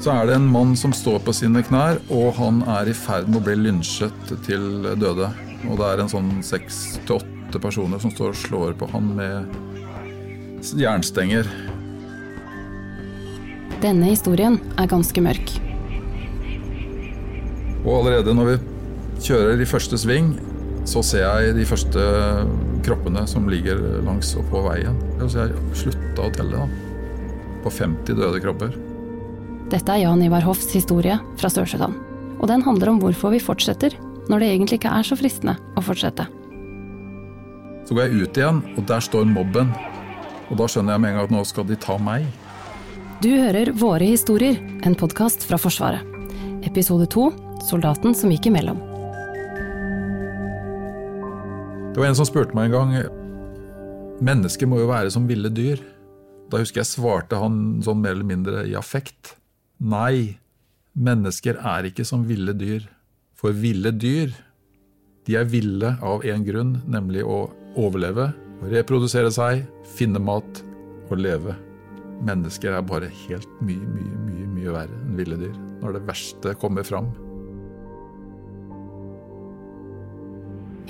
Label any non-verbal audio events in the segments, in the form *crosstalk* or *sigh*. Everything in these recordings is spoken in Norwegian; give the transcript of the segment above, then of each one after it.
Så er det en mann som står på sine knær, og han er i ferd med å bli lynsjet til døde. Og det er en sånn seks til åtte personer som står og slår på han med jernstenger. Denne historien er ganske mørk. Og allerede når vi kjører i første sving, så ser jeg de første kroppene som ligger langs og på veien. Så jeg slutta å telle, da. På 50 døde kropper. Dette er Jan Ivar Hoffs historie fra Sør-Sudan. Og den handler om hvorfor vi fortsetter, når det egentlig ikke er så fristende å fortsette. Så går jeg ut igjen, og der står mobben. Og da skjønner jeg med en gang at nå skal de ta meg. Du hører Våre historier, en podkast fra Forsvaret. Episode to Soldaten som gikk imellom. Det var en som spurte meg en gang Mennesker må jo være som ville dyr. Da husker jeg svarte han sånn mer eller mindre i affekt. Nei, mennesker er ikke som ville dyr. For ville dyr, de er ville av én grunn, nemlig å overleve, reprodusere seg, finne mat og leve. Mennesker er bare helt mye, mye, mye, mye verre enn ville dyr. Når det verste kommer fram.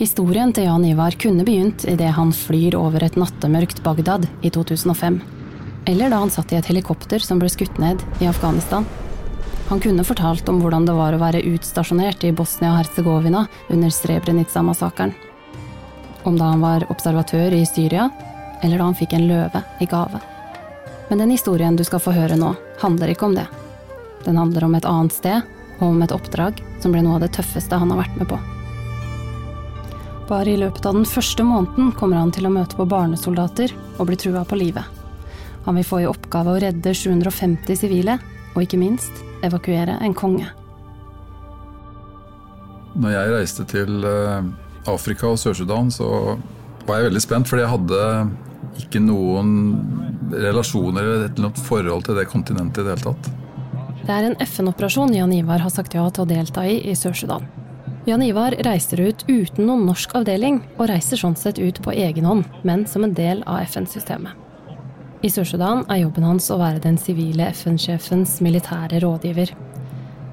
Historien til Jan Ivar kunne begynt idet han flyr over et nattemørkt Bagdad i 2005. Eller da han satt i et helikopter som ble skutt ned i Afghanistan. Han kunne fortalt om hvordan det var å være utstasjonert i Bosnia-Hercegovina under Srebrenica-massakren. Om da han var observatør i Syria, eller da han fikk en løve i gave. Men den historien du skal få høre nå, handler ikke om det. Den handler om et annet sted, og om et oppdrag som ble noe av det tøffeste han har vært med på. Bare i løpet av den første måneden kommer han til å møte på barnesoldater og bli trua på livet. Han vil få i oppgave å redde 750 sivile, og ikke minst evakuere en konge. Når jeg reiste til eh, Afrika og Sør-Sudan, så var jeg veldig spent, fordi jeg hadde ikke noen relasjoner eller noe forhold til det kontinentet i det hele tatt. Det er en FN-operasjon Jan Ivar har sagt ja til å delta i i Sør-Sudan. Jan Ivar reiser ut uten noen norsk avdeling, og reiser sånn sett ut på egen hånd, men som en del av FN-systemet. I Sør-Sudan er jobben hans å være den sivile FN-sjefens militære rådgiver.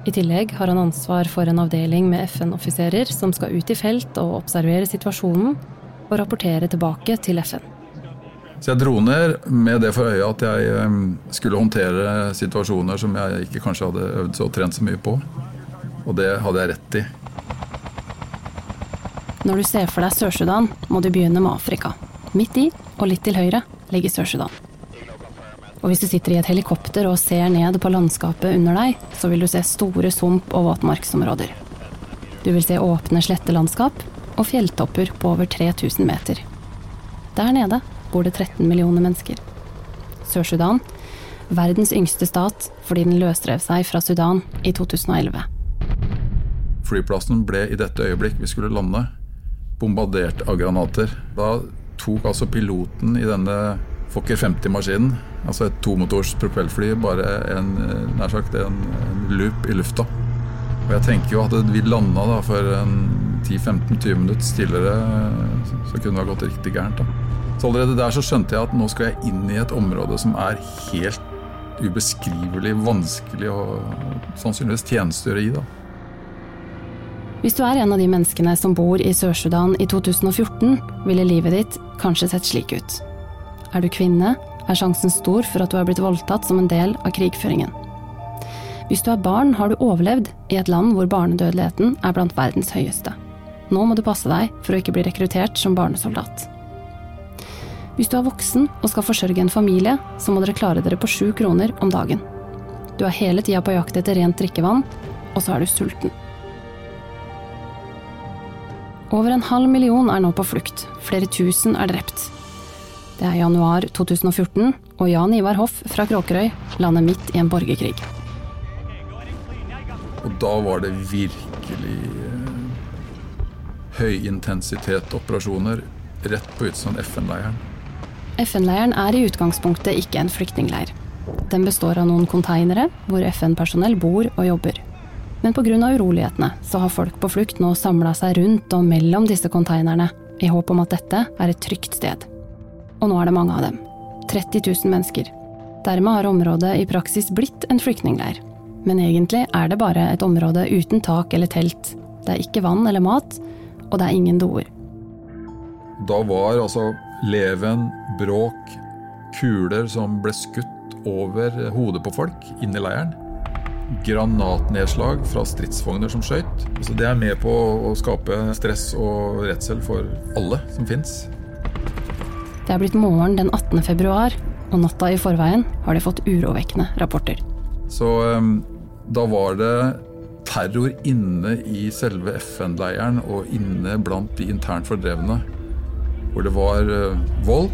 I tillegg har han ansvar for en avdeling med FN-offiserer som skal ut i felt og observere situasjonen og rapportere tilbake til FN. Så jeg dro ned med det for øye at jeg skulle håndtere situasjoner som jeg ikke kanskje hadde øvd så og trent så mye på. Og det hadde jeg rett i. Når du ser for deg Sør-Sudan, må du begynne med Afrika. Midt i, og litt til høyre, ligger Sør-Sudan. Og hvis du sitter i et helikopter og ser ned på landskapet under deg, så vil du se store sump- og våtmarksområder. Du vil se åpne slettelandskap og fjelltopper på over 3000 meter. Der nede bor det 13 millioner mennesker. Sør-Sudan, verdens yngste stat fordi den løsrev seg fra Sudan i 2011. Flyplassen ble i dette øyeblikk vi skulle lande, bombardert av granater. Da tok altså piloten i denne Fokker 50-maskinen, altså et tomotors propellfly, bare en, nær sagt en, en loop i lufta. Og jeg tenker jo at vi landa da for 10-15-20 minutter tidligere, så kunne det ha gått riktig gærent. da. Så allerede der så skjønte jeg at nå skal jeg inn i et område som er helt ubeskrivelig vanskelig å sannsynligvis tjenestegjøre i. da. Hvis du er en av de menneskene som bor i Sør-Sudan i 2014, ville livet ditt kanskje sett slik ut. Er du kvinne, er sjansen stor for at du har blitt voldtatt som en del av krigføringen. Hvis du er barn, har du overlevd i et land hvor barnedødeligheten er blant verdens høyeste. Nå må du passe deg for å ikke bli rekruttert som barnesoldat. Hvis du er voksen og skal forsørge en familie, så må dere klare dere på sju kroner om dagen. Du er hele tida på jakt etter rent drikkevann, og så er du sulten. Over en halv million er nå på flukt. Flere tusen er drept. Det er januar 2014, og Jan Ivar Hoff fra Kråkerøy lander midt i en borgerkrig. Og da var det virkelig eh, høyintensitet-operasjoner rett på utsiden av FN-leiren. FN-leiren er i utgangspunktet ikke en flyktningleir. Den består av noen konteinere hvor FN-personell bor og jobber. Men pga. urolighetene så har folk på flukt nå samla seg rundt og mellom disse konteinerne, i håp om at dette er et trygt sted. Og nå er det mange av dem. 30 000 mennesker. Dermed har området i praksis blitt en flyktningleir. Men egentlig er det bare et område uten tak eller telt. Det er ikke vann eller mat, og det er ingen doer. Da var altså leven, bråk, kuler som ble skutt over hodet på folk inne i leiren. Granatnedslag fra stridsvogner som skøyt. Altså det er med på å skape stress og redsel for alle som fins. Det er blitt morgen den 18. februar, og natta i forveien har de fått urovekkende rapporter. Så um, da var det terror inne i selve FN-leiren og inne blant de internt fordrevne. Hvor det var uh, vold,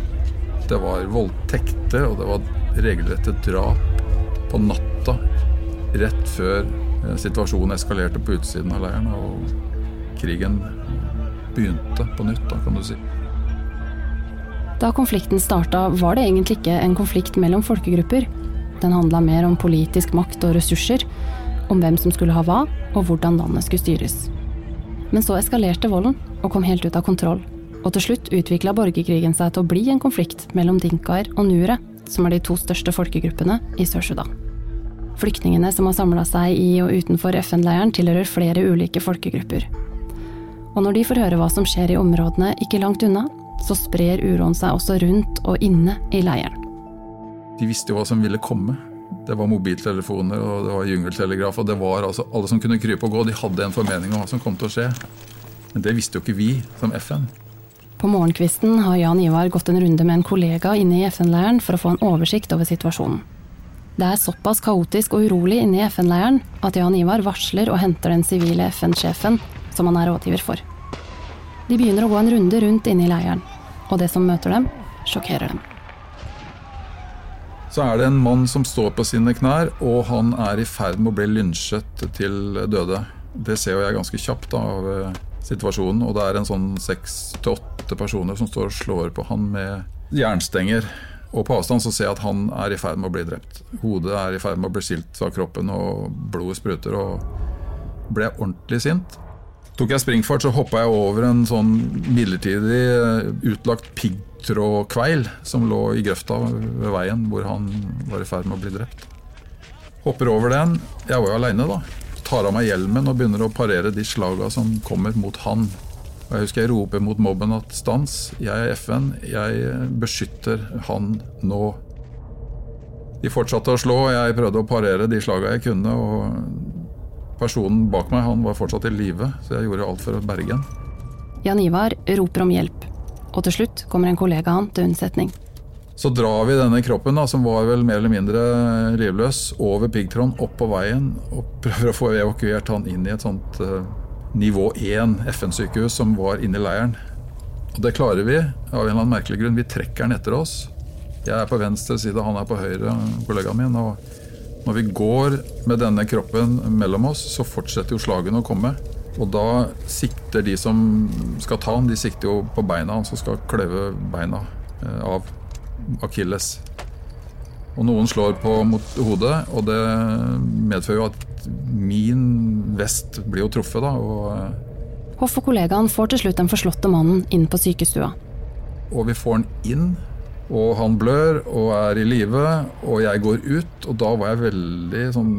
det var voldtekter og det var regelrette drap på natta rett før uh, situasjonen eskalerte på utsiden av leiren og krigen begynte på nytt, da kan du si. Da konflikten starta, var det egentlig ikke en konflikt mellom folkegrupper. Den handla mer om politisk makt og ressurser, om hvem som skulle ha hva, og hvordan landet skulle styres. Men så eskalerte volden og kom helt ut av kontroll. Og til slutt utvikla borgerkrigen seg til å bli en konflikt mellom dinkaer og nuere, som er de to største folkegruppene i Sør-Sudan. Flyktningene som har samla seg i og utenfor FN-leiren, tilhører flere ulike folkegrupper. Og når de får høre hva som skjer i områdene ikke langt unna, så sprer uroen seg også rundt og inne i leiren. De visste jo hva som ville komme. Det var mobiltelefoner og det var jungeltelegraf. og det var altså Alle som kunne krype og gå, de hadde en formening om hva som kom til å skje. Men det visste jo ikke vi som FN. På morgenkvisten har Jan Ivar gått en runde med en kollega inne i FN-leiren for å få en oversikt over situasjonen. Det er såpass kaotisk og urolig inne i FN-leiren at Jan Ivar varsler og henter den sivile FN-sjefen som han er rådgiver for. De begynner å gå en runde rundt inne i leiren, og det som møter dem, sjokkerer dem. Så er det en mann som står på sine knær, og han er i ferd med å bli lynsjet til døde. Det ser jo jeg ganske kjapt av eh, situasjonen, og det er en sånn seks til åtte personer som står og slår på han med jernstenger. Og på avstand så ser jeg at han er i ferd med å bli drept. Hodet er i ferd med å bli skilt fra kroppen, og blodet spruter. Og ble ordentlig sint. Tok jeg springfart, så hoppa jeg over en sånn midlertidig eh, utlagt piggtrådkveil som lå i grøfta ved veien hvor han var i ferd med å bli drept. Hopper over den. Jeg var jo aleine, da. Tar av meg hjelmen og begynner å parere de slaga som kommer mot han. Og Jeg husker jeg roper mot mobben at stans, jeg er FN, jeg beskytter han nå. De fortsatte å slå, og jeg prøvde å parere de slaga jeg kunne. og Personen bak meg han var fortsatt i live, så jeg gjorde alt for å berge ham. Jan Ivar roper om hjelp, og til slutt kommer en kollega han til unnsetning. Så drar vi denne kroppen, da, som var vel mer eller mindre livløs, over piggtråden, opp på veien og prøver å få evakuert han inn i et sånt uh, nivå 1 FN-sykehus som var inne i leiren. Og det klarer vi av en eller annen merkelig grunn. Vi trekker han etter oss. Jeg er på venstre side, han er på høyre, kollegaen min. og når vi går med denne kroppen mellom oss, så fortsetter jo slagene å komme. Og da sikter de som skal ta han, de sikter jo på beina hans og skal kløve beina eh, av akilles. Og noen slår på mot hodet, og det medfører jo at min vest blir jo truffet, da. Og eh, Hoff og kollegaen får til slutt den forslåtte mannen inn på sykestua. Og vi får han inn og han blør og er i live, og jeg går ut. Og da var jeg veldig sånn,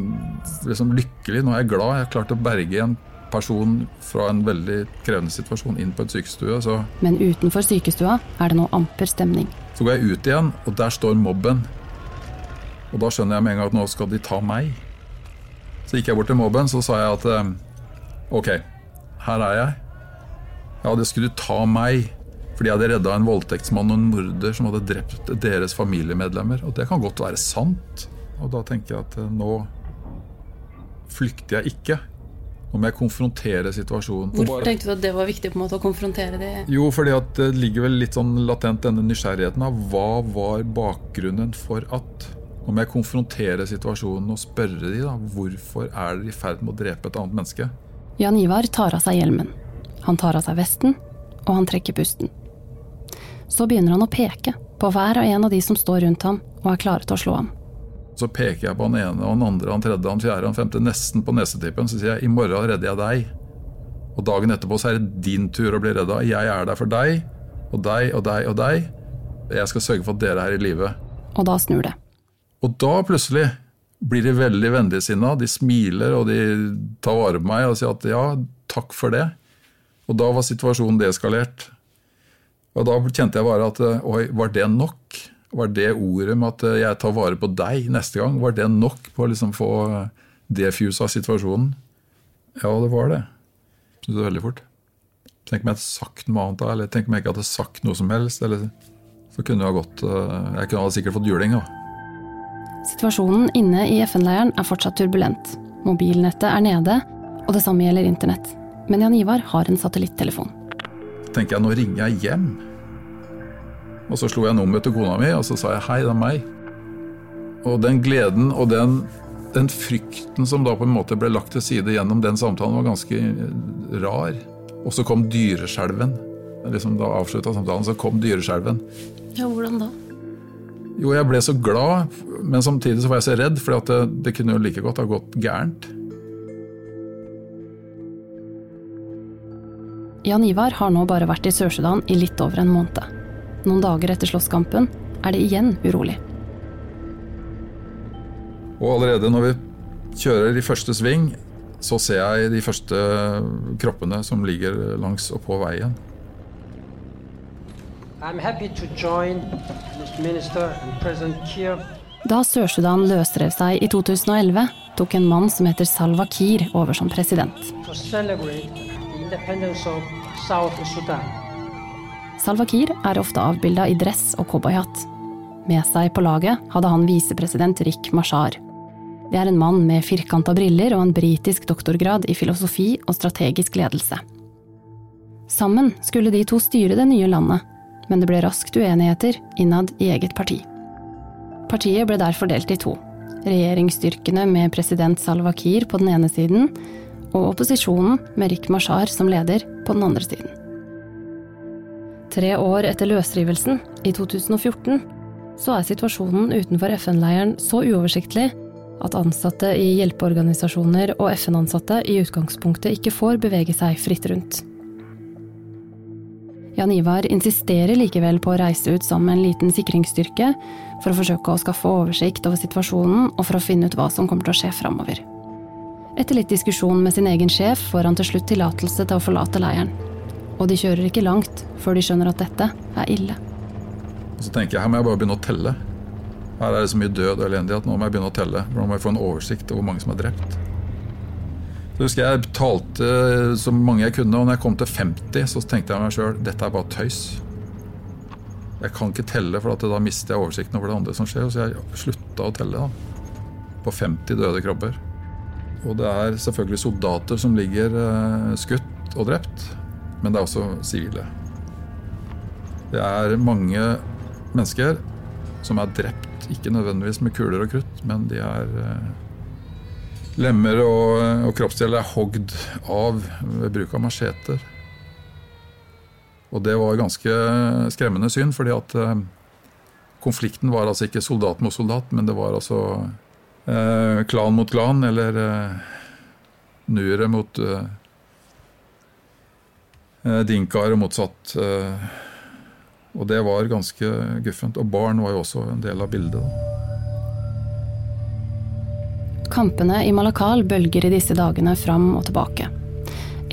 liksom lykkelig. Nå er jeg glad. Jeg har klart å berge en person fra en veldig krevende situasjon inn på et sykestue. Så. Men utenfor sykestua er det nå amper stemning. Så går jeg ut igjen, og der står mobben. Og da skjønner jeg med en gang at nå skal de ta meg. Så gikk jeg bort til mobben, så sa jeg at eh, ok, her er jeg. Ja, det skulle du ta meg. Fordi jeg hadde redda en voldtektsmann og en morder som hadde drept deres familiemedlemmer. Og det kan godt være sant. Og da tenker jeg at eh, nå flykter jeg ikke. Nå må jeg konfrontere situasjonen. Hvorfor tenkte du at det var viktig på en måte å konfrontere det? Jo, fordi at det ligger vel litt sånn latent denne nysgjerrigheten av hva var bakgrunnen for at Nå må jeg konfrontere situasjonen og spørre de da, hvorfor er dere i ferd med å drepe et annet menneske? Jan Ivar tar av seg hjelmen. Han tar av seg vesten, og han trekker pusten. Så begynner han å peke på hver og en av de som står rundt ham og er klare til å slå ham. Så peker jeg på han ene, og han andre, han tredje, han fjerde, han femte, nesten på nesetippen. Så sier jeg i morgen redder jeg deg. Og dagen etterpå så er det din tur å bli redda. Jeg er der for deg, og deg og deg og deg. Jeg skal sørge for at dere er i live. Og da snur det. Og da plutselig blir de veldig vennligsinna. De smiler og de tar vare på meg og sier at ja, takk for det. Og da var situasjonen deeskalert. Og da kjente jeg bare at oi, var det nok? Var det ordet med at jeg tar vare på deg neste gang, var det nok på å liksom få defusa situasjonen? Ja, det var det. Det var veldig fort. Tenk om jeg hadde sagt noe annet da, eller tenk om jeg ikke hadde sagt noe som helst. eller så kunne jeg gått eh, Jeg kunne sikkert fått juling. da. Situasjonen inne i FN-leiren er fortsatt turbulent. Mobilnettet er nede, og det samme gjelder internett. Men Jan Ivar har en satellittelefon. Tenker jeg, nå ringer jeg hjem. Og så slo jeg nummeret til kona mi, og så sa jeg hei, det er meg. Og den gleden og den, den frykten som da på en måte ble lagt til side gjennom den samtalen, var ganske rar. Og så kom dyreskjelven. Liksom da avslutta samtalen, så kom dyreskjelven. Ja, hvordan da? Jo, jeg ble så glad, men samtidig så var jeg så redd, for det, det kunne jo like godt ha gått gærent. Jan Ivar har nå bare vært i Sør-Sudan i litt over en måned. Noen dager etter slåsskampen er det igjen urolig. Og allerede når vi kjører i første sving, så ser jeg de første kroppene som ligger langs og på veien. Da Sør-Sudan løsrev seg i 2011, tok en mann som heter Salwa Kiir over som president. Salwa Kiir er ofte avbilda i dress og cowboyhatt. Med seg på laget hadde han visepresident Rik Mashar. Det er en mann med firkanta briller og en britisk doktorgrad i filosofi og strategisk ledelse. Sammen skulle de to styre det nye landet, men det ble raskt uenigheter innad i eget parti. Partiet ble derfor delt i to. Regjeringsstyrkene med president Salva Kiir på den ene siden, og opposisjonen med Rik Mashar som leder på den andre siden. Tre år etter løsrivelsen, i 2014, så er situasjonen utenfor FN-leiren så uoversiktlig at ansatte i hjelpeorganisasjoner og FN-ansatte i utgangspunktet ikke får bevege seg fritt rundt. Jan Ivar insisterer likevel på å reise ut sammen med en liten sikringsstyrke for å forsøke å skaffe oversikt over situasjonen og for å finne ut hva som kommer til å skje framover. Etter litt diskusjon med sin egen sjef får han til slutt tillatelse til å forlate leiren. Og de kjører ikke langt før de skjønner at dette er ille. Så tenker jeg her må jeg bare begynne å telle. Her er det så mye død og elendighet. Nå må jeg begynne å telle. Nå må jeg få en oversikt over hvor mange som er drept. Så husker jeg talte så mange jeg kunne, og når jeg kom til 50, så tenkte jeg meg sjøl dette er bare tøys. Jeg kan ikke telle, for da mister jeg oversikten over det andre som skjer. Så jeg slutta å telle da, på 50 døde kropper. Og det er selvfølgelig soldater som ligger eh, skutt og drept, men det er også sivile. Det er mange mennesker som er drept, ikke nødvendigvis med kuler og krutt, men de er eh, Lemmer og, og kroppsdeler er hogd av ved bruk av macheter. Og det var ganske skremmende syn, fordi at eh, konflikten var altså ikke soldat mot soldat, men det var altså eh, klan mot klan, eller eh, nuere mot eh, eh dinkaer og motsatt. Eh, og det var ganske guffent. Og barn var jo også en del av bildet. da. Kampene i Malakal bølger i disse dagene fram og tilbake.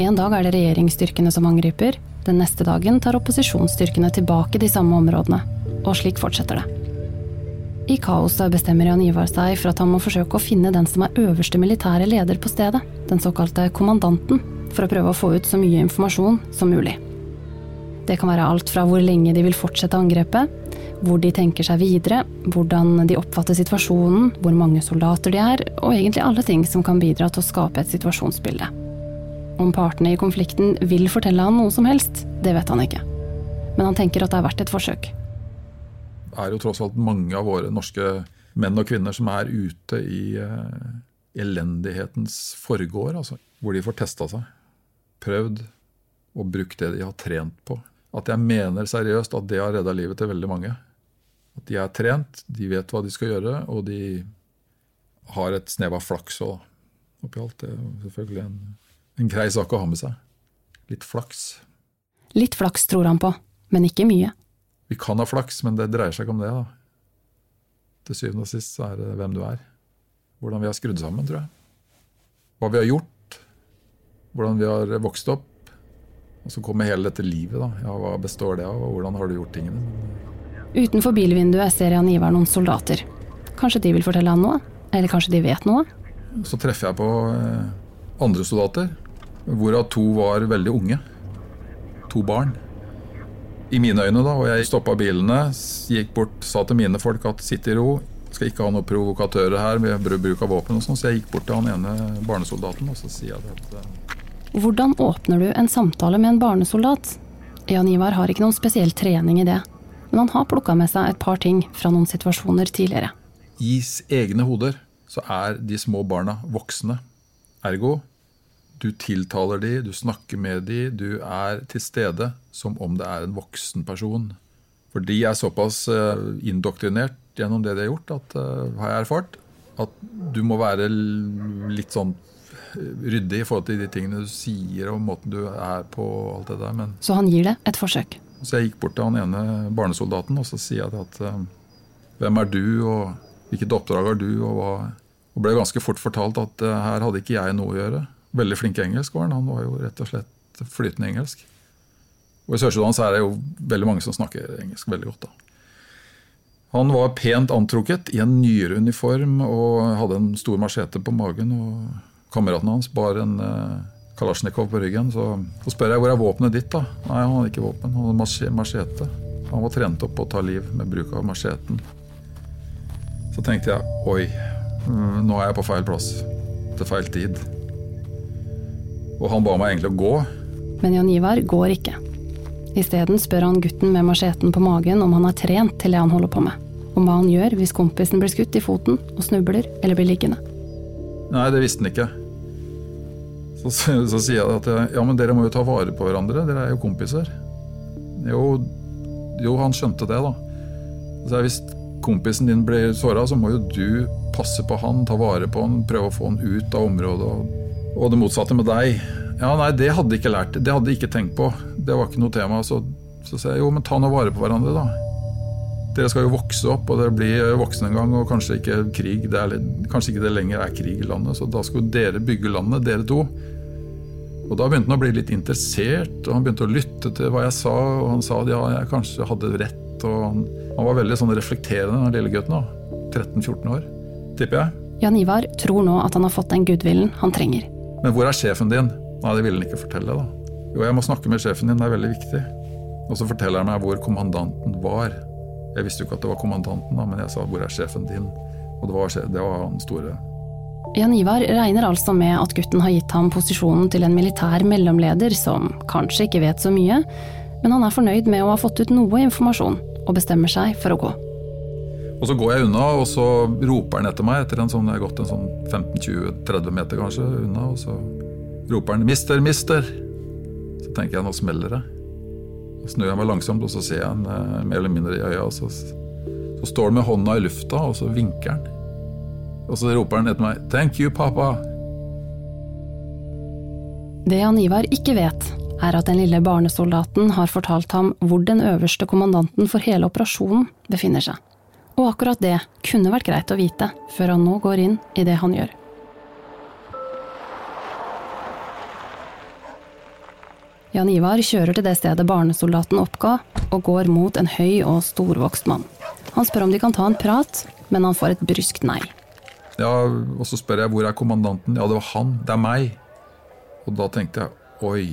En dag er det regjeringsstyrkene som angriper, den neste dagen tar opposisjonsstyrkene tilbake de samme områdene. Og slik fortsetter det. I kaoset bestemmer Jan Ivar seg for at han må forsøke å finne den som er øverste militære leder på stedet, den såkalte kommandanten, for å prøve å få ut så mye informasjon som mulig. Det kan være alt fra hvor lenge de vil fortsette angrepet, hvor de tenker seg videre, hvordan de oppfatter situasjonen, hvor mange soldater de er, og egentlig alle ting som kan bidra til å skape et situasjonsbilde. Om partene i konflikten vil fortelle han noe som helst, det vet han ikke. Men han tenker at det er verdt et forsøk. Er jo tross alt mange av våre norske menn og kvinner som er ute i uh, elendighetens forgård, altså, hvor de får testa seg. Prøvd og brukt det de har trent på. At jeg mener seriøst at det har redda livet til veldig mange. At de er trent, de vet hva de skal gjøre, og de har et snev av flaks òg, oppi alt. Det er selvfølgelig en, en grei sak å ha med seg. Litt flaks. Litt flaks tror han på, men ikke mye. Vi kan ha flaks, men det dreier seg ikke om det. da. Til syvende og sist så er det hvem du er. hvordan vi har skrudd sammen, tror jeg. Hva vi har gjort, hvordan vi har vokst opp. Og så kommer hele dette livet, da. Ja, hva består det av, og hvordan har du gjort tingene? Utenfor bilvinduet ser Jan Ivar noen soldater. Kanskje de vil fortelle han noe? Eller kanskje de vet noe? Så treffer jeg på eh, andre soldater, hvorav to var veldig unge. To barn. I mine øyne, da, og jeg stoppa bilene, gikk bort, sa til mine folk at sitt i ro, skal ikke ha noen provokatører her ved bruk av våpen og sånn, så jeg gikk bort til han ene barnesoldaten og så sier jeg at eh, Hvordan åpner du en samtale med en barnesoldat? Jan Ivar har ikke noen spesiell trening i det, men han har plukka med seg et par ting fra noen situasjoner tidligere. I egne hoder så er de små barna voksne. Ergo du tiltaler de, du snakker med de, du er til stede som om det er en voksen person. For de er såpass eh, indoktrinert gjennom det de har gjort, at, uh, har jeg erfart, at du må være litt sånn ryddig i forhold til de tingene du sier og måten du er på. og alt det der. Men, så han gir det et forsøk? Så jeg gikk bort til han ene barnesoldaten og så sier jeg at hvem er du, og hvilket oppdrag har du, og Og ble ganske fort fortalt at her hadde ikke jeg noe å gjøre. Veldig flink engelsk var han. Han var jo rett og slett flytende engelsk. Og i Sør-Sudan er det jo veldig mange som snakker engelsk veldig godt. da. Han var pent antrukket i en nyere uniform og hadde en stor machete på magen. og Kameraten hans bar en uh, Kalasjnikov på ryggen. Så, så, spør jeg hvor er våpenet ditt. da? Nei, han hadde ikke våpen, han hadde machete. Han var trent opp på å ta liv med bruk av macheten. Så tenkte jeg oi, mm, nå er jeg på feil plass til feil tid. Og han ba meg egentlig å gå. Men Jan Ivar går ikke. Isteden spør han gutten med macheten på magen om han har trent til det han holder på med. Om hva han gjør hvis kompisen blir skutt i foten og snubler eller blir liggende. Nei, det visste han ikke. Så, så, så, sier jeg at ja, men dere må jo ta vare på hverandre, dere er jo kompiser. Jo, jo han skjønte det, da. Så hvis kompisen din blir såra, så må jo du passe på han, ta vare på han, prøve å få han ut av området. Og, og det motsatte med deg. Ja, nei, det hadde jeg ikke lært. Det hadde jeg ikke tenkt på. Det var ikke noe tema. Så, så sier jeg jo, men ta nå vare på hverandre, da. Dere skal jo vokse opp, og dere blir voksne en gang, og kanskje ikke krig. Litt, kanskje ikke det lenger er krig i landet, så da skal dere bygge landet, dere to. Og Da begynte han å bli litt interessert, og han begynte å lytte til hva jeg sa. Og han sa at ja, jeg kanskje hadde rett. og Han, han var veldig sånn reflekterende, den lille gutten. da. 13-14 år, tipper jeg. Jan Ivar tror nå at han har fått den goodwillen han trenger. Men hvor er sjefen din? Nei, det ville han ikke fortelle. da. Jo, jeg må snakke med sjefen din, det er veldig viktig. Og så forteller han meg hvor kommandanten var. Jeg visste jo ikke at det var kommandanten, da, men jeg sa hvor er sjefen din? Og det var, det var han store. Jan Ivar regner altså med at gutten har gitt ham posisjonen til en militær mellomleder som kanskje ikke vet så mye, men han er fornøyd med å ha fått ut noe informasjon, og bestemmer seg for å gå. Og så går jeg unna, og så roper han etter meg etter en sånn, jeg har gått en sånn 15-20-30 meter kanskje unna. og så roper han 'mister, mister'. Så tenker jeg nå smeller det. Så snur jeg meg langsomt, og så ser jeg han eh, mer eller mindre i øya. Og så, så står han med hånda i lufta, og så vinker han. Og så roper han etter meg 'thank you, papa'. Det Jan Ivar ikke vet, er at den lille barnesoldaten har fortalt ham hvor den øverste kommandanten for hele operasjonen befinner seg. Og akkurat det kunne vært greit å vite før han nå går inn i det han gjør. Jan Ivar kjører til det stedet barnesoldaten oppga, og går mot en høy og storvokst mann. Han spør om de kan ta en prat, men han får et bryskt nei. Ja, Og så spør jeg hvor er kommandanten. Ja, det var han. Det er meg. Og da tenkte jeg oi,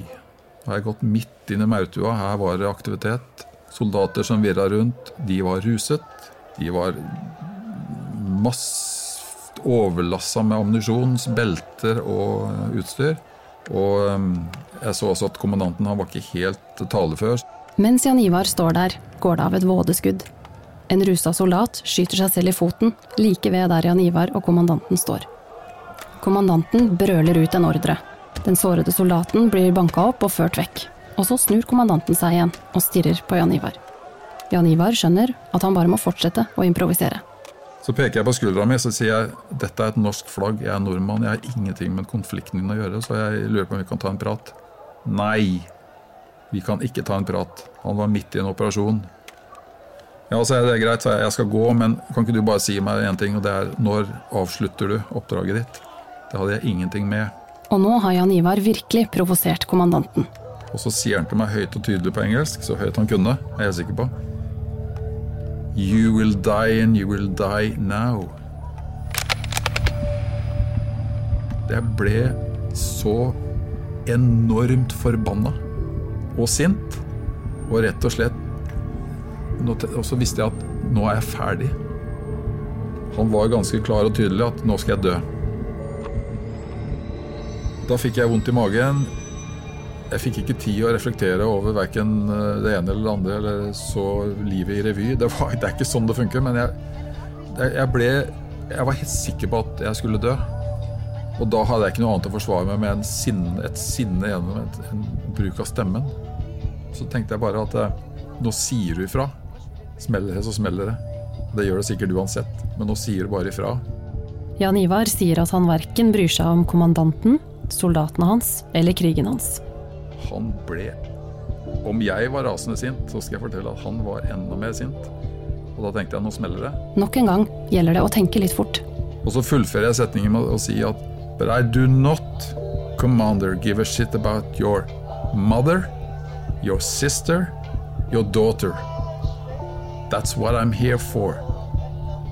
har jeg gått midt inn i maurtua. Her var det aktivitet. Soldater som virra rundt. De var ruset. De var masse overlassa med ammunisjon, belter og utstyr. Og um, jeg så også at kommandanten han var ikke helt talefør. Mens Jan Ivar står der, går det av et vådeskudd. En rusa soldat skyter seg selv i foten, like ved der Jan Ivar og kommandanten står. Kommandanten brøler ut en ordre. Den sårede soldaten blir banka opp og ført vekk. Og så snur kommandanten seg igjen og stirrer på Jan Ivar. Jan Ivar skjønner at han bare må fortsette å improvisere. Så peker jeg på skuldra mi og sier jeg, dette er et norsk flagg, jeg er nordmann, jeg har ingenting med konflikten din å gjøre, så jeg lurer på om vi kan ta en prat. Nei, vi kan ikke ta en prat. Han var midt i en operasjon. Ja, så er det greit, så jeg, jeg skal gå, men kan ikke du bare si meg én ting, og det er når avslutter du oppdraget ditt? Det hadde jeg ingenting med. Og nå har Jan Ivar virkelig provosert kommandanten. Og så sier han til meg høyt og tydelig på engelsk, så høyt han kunne, er jeg sikker på. You will die and you will die now. Jeg ble så enormt forbanna og sint, og rett og slett Og så visste jeg at nå er jeg ferdig. Han var ganske klar og tydelig at nå skal jeg dø. Da fikk jeg vondt i magen. Jeg fikk ikke tid å reflektere over verken det ene eller det andre, eller så livet i revy. Det, var, det er ikke sånn det funker, men jeg, jeg, ble Jeg var helt sikker på at jeg skulle dø. Og da hadde jeg ikke noe annet å forsvare meg med enn sinne, et sinne gjennom et, en bruk av stemmen. Så tenkte jeg bare at nå sier du ifra. Smeller det, så smeller det. Det gjør det sikkert uansett, men nå sier du bare ifra. Jan Ivar sier at han verken bryr seg om kommandanten, soldatene hans eller krigen hans. Han ble Om jeg var rasende sint, så skal jeg fortelle at han var enda mer sint. Og da tenkte jeg nå smeller det. Nok en gang gjelder det å tenke litt fort. Og så fullfører jeg setningen med å si at But I do not, commander, give a shit about your mother, your sister, your daughter. That's what I'm here for.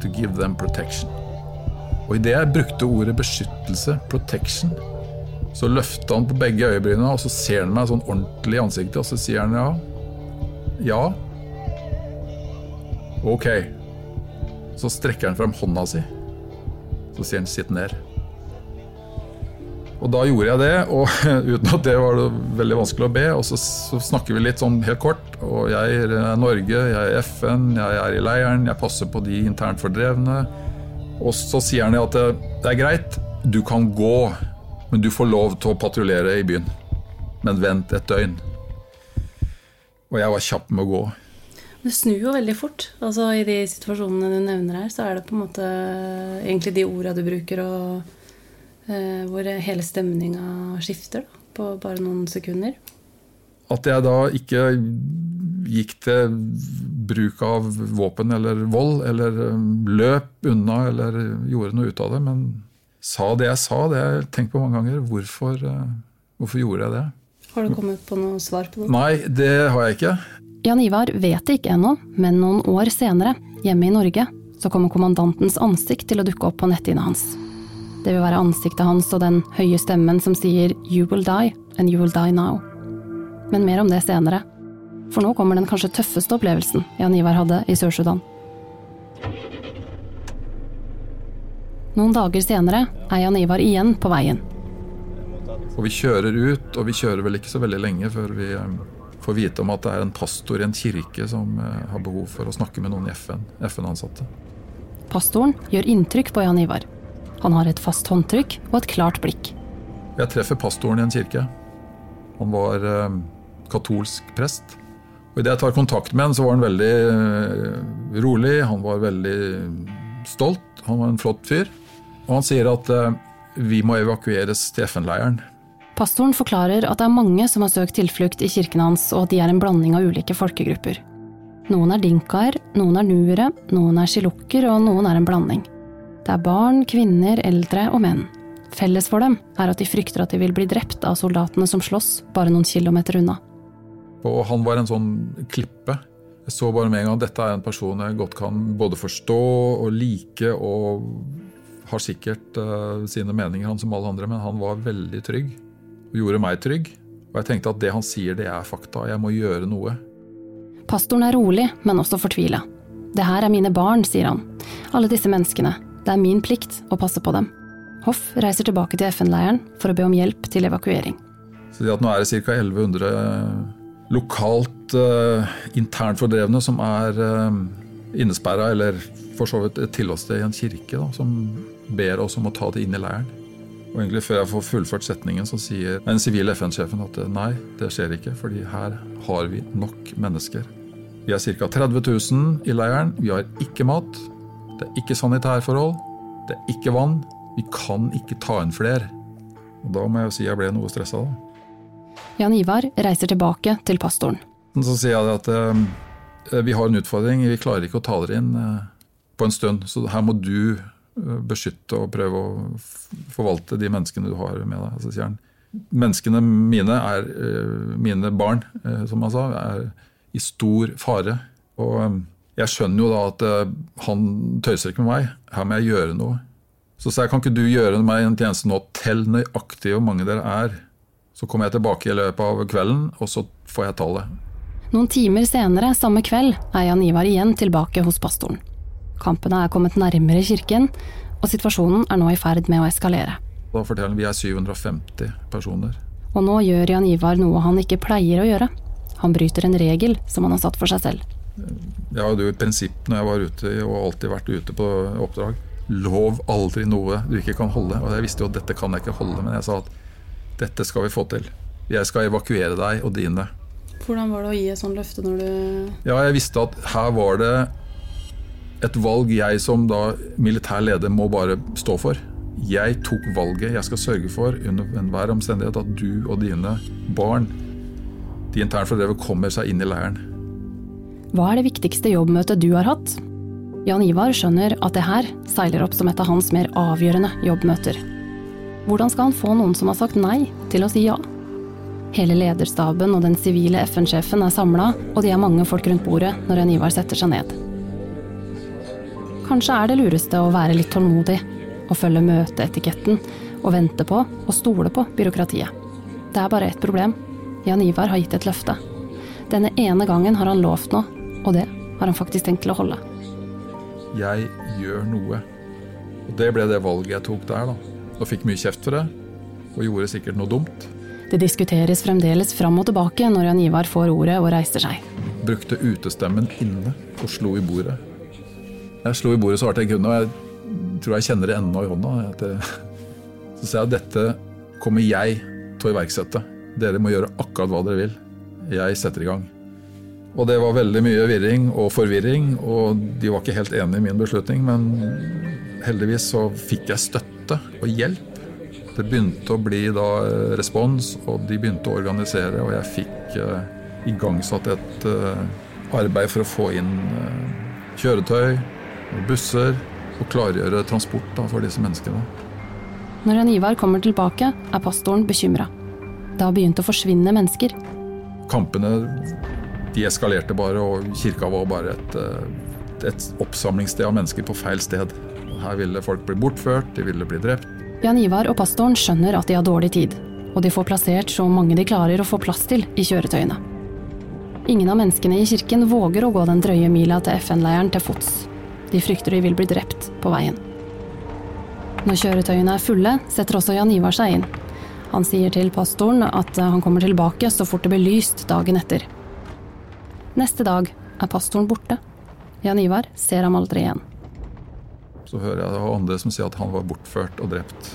To give them protection. Og idet jeg brukte ordet beskyttelse, protection, så løfter han på begge øyebrynene, og så ser han meg sånn ordentlig i ansiktet, og så sier han ja. Ja. Ok. Så strekker han frem hånda si. Så sier han 'sitt ned'. Og da gjorde jeg det, og *laughs* uten at det var det veldig vanskelig å be. Og så, så, snakker vi litt sånn helt kort. Og jeg er Norge, jeg er FN, jeg er i leiren, jeg passer på de internt fordrevne. Og så sier han at det, det er greit, du kan gå, men du får lov til å patruljere i byen. Men vent et døgn. Og jeg var kjapp med å gå. Det snur jo veldig fort. Altså I de situasjonene du nevner her, så er det på en måte egentlig de orda du bruker. og Eh, hvor hele stemninga skifter da, på bare noen sekunder. At jeg da ikke gikk til bruk av våpen eller vold, eller um, løp unna eller gjorde noe ut av det, men sa det jeg sa. Det har jeg tenkt på mange ganger. Hvorfor, uh, hvorfor gjorde jeg det? Har du kommet på noe svar på det? Nei, det har jeg ikke. Jan Ivar vet det ikke ennå, men noen år senere, hjemme i Norge, så kommer kommandantens ansikt til å dukke opp på netthinna hans. Det vil være ansiktet hans og den høye stemmen som sier 'you will die, and you will die now'. Men mer om det senere. For nå kommer den kanskje tøffeste opplevelsen Jan Ivar hadde i Sør-Sudan. Noen dager senere er Jan Ivar igjen på veien. Og Vi kjører ut, og vi kjører vel ikke så veldig lenge før vi eh, får vite om at det er en pastor i en kirke som eh, har behov for å snakke med noen i FN, FN-ansatte. Pastoren gjør inntrykk på Jan Ivar. Han har et fast håndtrykk og et klart blikk. Jeg treffer pastoren i en kirke. Han var eh, katolsk prest. Og Idet jeg tar kontakt med han, så var han veldig rolig, han var veldig stolt. Han var en flott fyr. Og han sier at eh, vi må evakueres til FN-leiren. Pastoren forklarer at det er mange som har søkt tilflukt i kirken hans, og at de er en blanding av ulike folkegrupper. Noen er dinkaer, noen er nuere, noen er shilukker, og noen er en blanding. Det er barn, kvinner, eldre og menn. Felles for dem er at de frykter at de vil bli drept av soldatene som slåss bare noen kilometer unna. Og han var en sånn klippe. Jeg så bare med en gang at dette er en person jeg godt kan både forstå og like, og har sikkert uh, sine meninger, han som alle andre, men han var veldig trygg. Og gjorde meg trygg. Og jeg tenkte at det han sier, det er fakta. Jeg må gjøre noe. Pastoren er rolig, men også fortvila. Det her er mine barn, sier han. Alle disse menneskene. Det er min plikt å passe på dem. Hoff reiser tilbake til FN-leiren for å be om hjelp til evakuering. Så det at Nå er det ca. 1100 lokalt uh, internt fordrevne som er uh, innesperra, eller for så vidt et tilholdssted i en kirke, da, som ber oss om å ta det inn i leiren. Og egentlig Før jeg får fullført setningen, så sier den sivile FN-sjefen at nei, det skjer ikke, fordi her har vi nok mennesker. Vi er ca. 30 000 i leiren, vi har ikke mat, det er ikke sanitærforhold. Det er ikke vann. Vi kan ikke ta inn flere. Og Da må jeg jo si jeg ble noe stressa, da. Jan Ivar reiser tilbake til pastoren. Så sier jeg at eh, vi har en utfordring. Vi klarer ikke å ta dere inn eh, på en stund. Så her må du beskytte og prøve å forvalte de menneskene du har med deg. Så sier han menneskene mine er mine barn, som han sa, er i stor fare. Og jeg skjønner jo da at han tøyser ikke med meg. Her må jeg gjøre noe. Så sa jeg kan ikke du gjøre meg en tjeneste nå, tell nøyaktig hvor mange dere er. Så kommer jeg tilbake i løpet av kvelden, og så får jeg tallet. Noen timer senere samme kveld er Jan Ivar igjen tilbake hos pastoren. Kampene er kommet nærmere kirken, og situasjonen er nå i ferd med å eskalere. Da forteller han vi er 750 personer. Og nå gjør Jan Ivar noe han ikke pleier å gjøre. Han bryter en regel som han har satt for seg selv. Jeg hadde jo et prinsipp når jeg var ute, og alltid vært ute på oppdrag. Lov aldri noe du ikke kan holde. Og jeg visste jo at dette kan jeg ikke holde, men jeg sa at dette skal vi få til. Jeg skal evakuere deg og dine. Hvordan var det å gi et sånt løfte når du Ja, jeg visste at her var det et valg jeg som da militær leder må bare stå for. Jeg tok valget. Jeg skal sørge for under enhver omstendighet at du og dine barn, de internt fordrevne, kommer seg inn i leiren. Hva er det viktigste jobbmøtet du har hatt? Jan Ivar skjønner at det her seiler opp som et av hans mer avgjørende jobbmøter. Hvordan skal han få noen som har sagt nei, til å si ja? Hele lederstaben og den sivile FN-sjefen er samla, og de er mange folk rundt bordet når Jan Ivar setter seg ned. Kanskje er det lureste å være litt tålmodig, og følge møteetiketten, og vente på og stole på byråkratiet. Det er bare ett problem. Jan Ivar har gitt et løfte. Denne ene gangen har han lovt noe, og det har han faktisk tenkt til å holde jeg gjør noe. Og Det ble det valget jeg tok der. da. Og fikk mye kjeft for det, og gjorde sikkert noe dumt. Det diskuteres fremdeles fram og tilbake når Jan Ivar får ordet og reiser seg. Brukte utestemmen inne og slo i bordet. Jeg slo i bordet så hardt jeg kunne, og jeg tror jeg kjenner det ennå i hånda. Så sa jeg at dette kommer jeg til å iverksette. Dere må gjøre akkurat hva dere vil. Jeg setter i gang. Og det var veldig mye virring og forvirring, og de var ikke helt enige i min beslutning. Men heldigvis så fikk jeg støtte og hjelp. Det begynte å bli da eh, respons, og de begynte å organisere, og jeg fikk uh, igangsatt et uh, arbeid for å få inn uh, kjøretøy og busser, og klargjøre transport da, for disse menneskene. Når Jan Ivar kommer tilbake, er pastoren bekymra. Det har begynt å forsvinne mennesker. Kampene de eskalerte bare, og kirka var bare et, eh, et oppsamlingssted av mennesker på feil sted. Her ville folk bli bortført, de ville bli drept. Jan Ivar og pastoren skjønner at de har dårlig tid, og de får plassert så mange de klarer å få plass til i kjøretøyene. Ingen av menneskene i kirken våger å gå den drøye mila til FN-leiren til fots. De frykter de vil bli drept på veien. Når kjøretøyene er fulle, setter også Jan Ivar seg inn. Han sier til pastoren at han kommer tilbake så fort det blir lyst dagen etter. Neste dag er pastoren borte. Jan Ivar ser ham aldri igjen. Så hører jeg andre som sier at han var bortført og drept.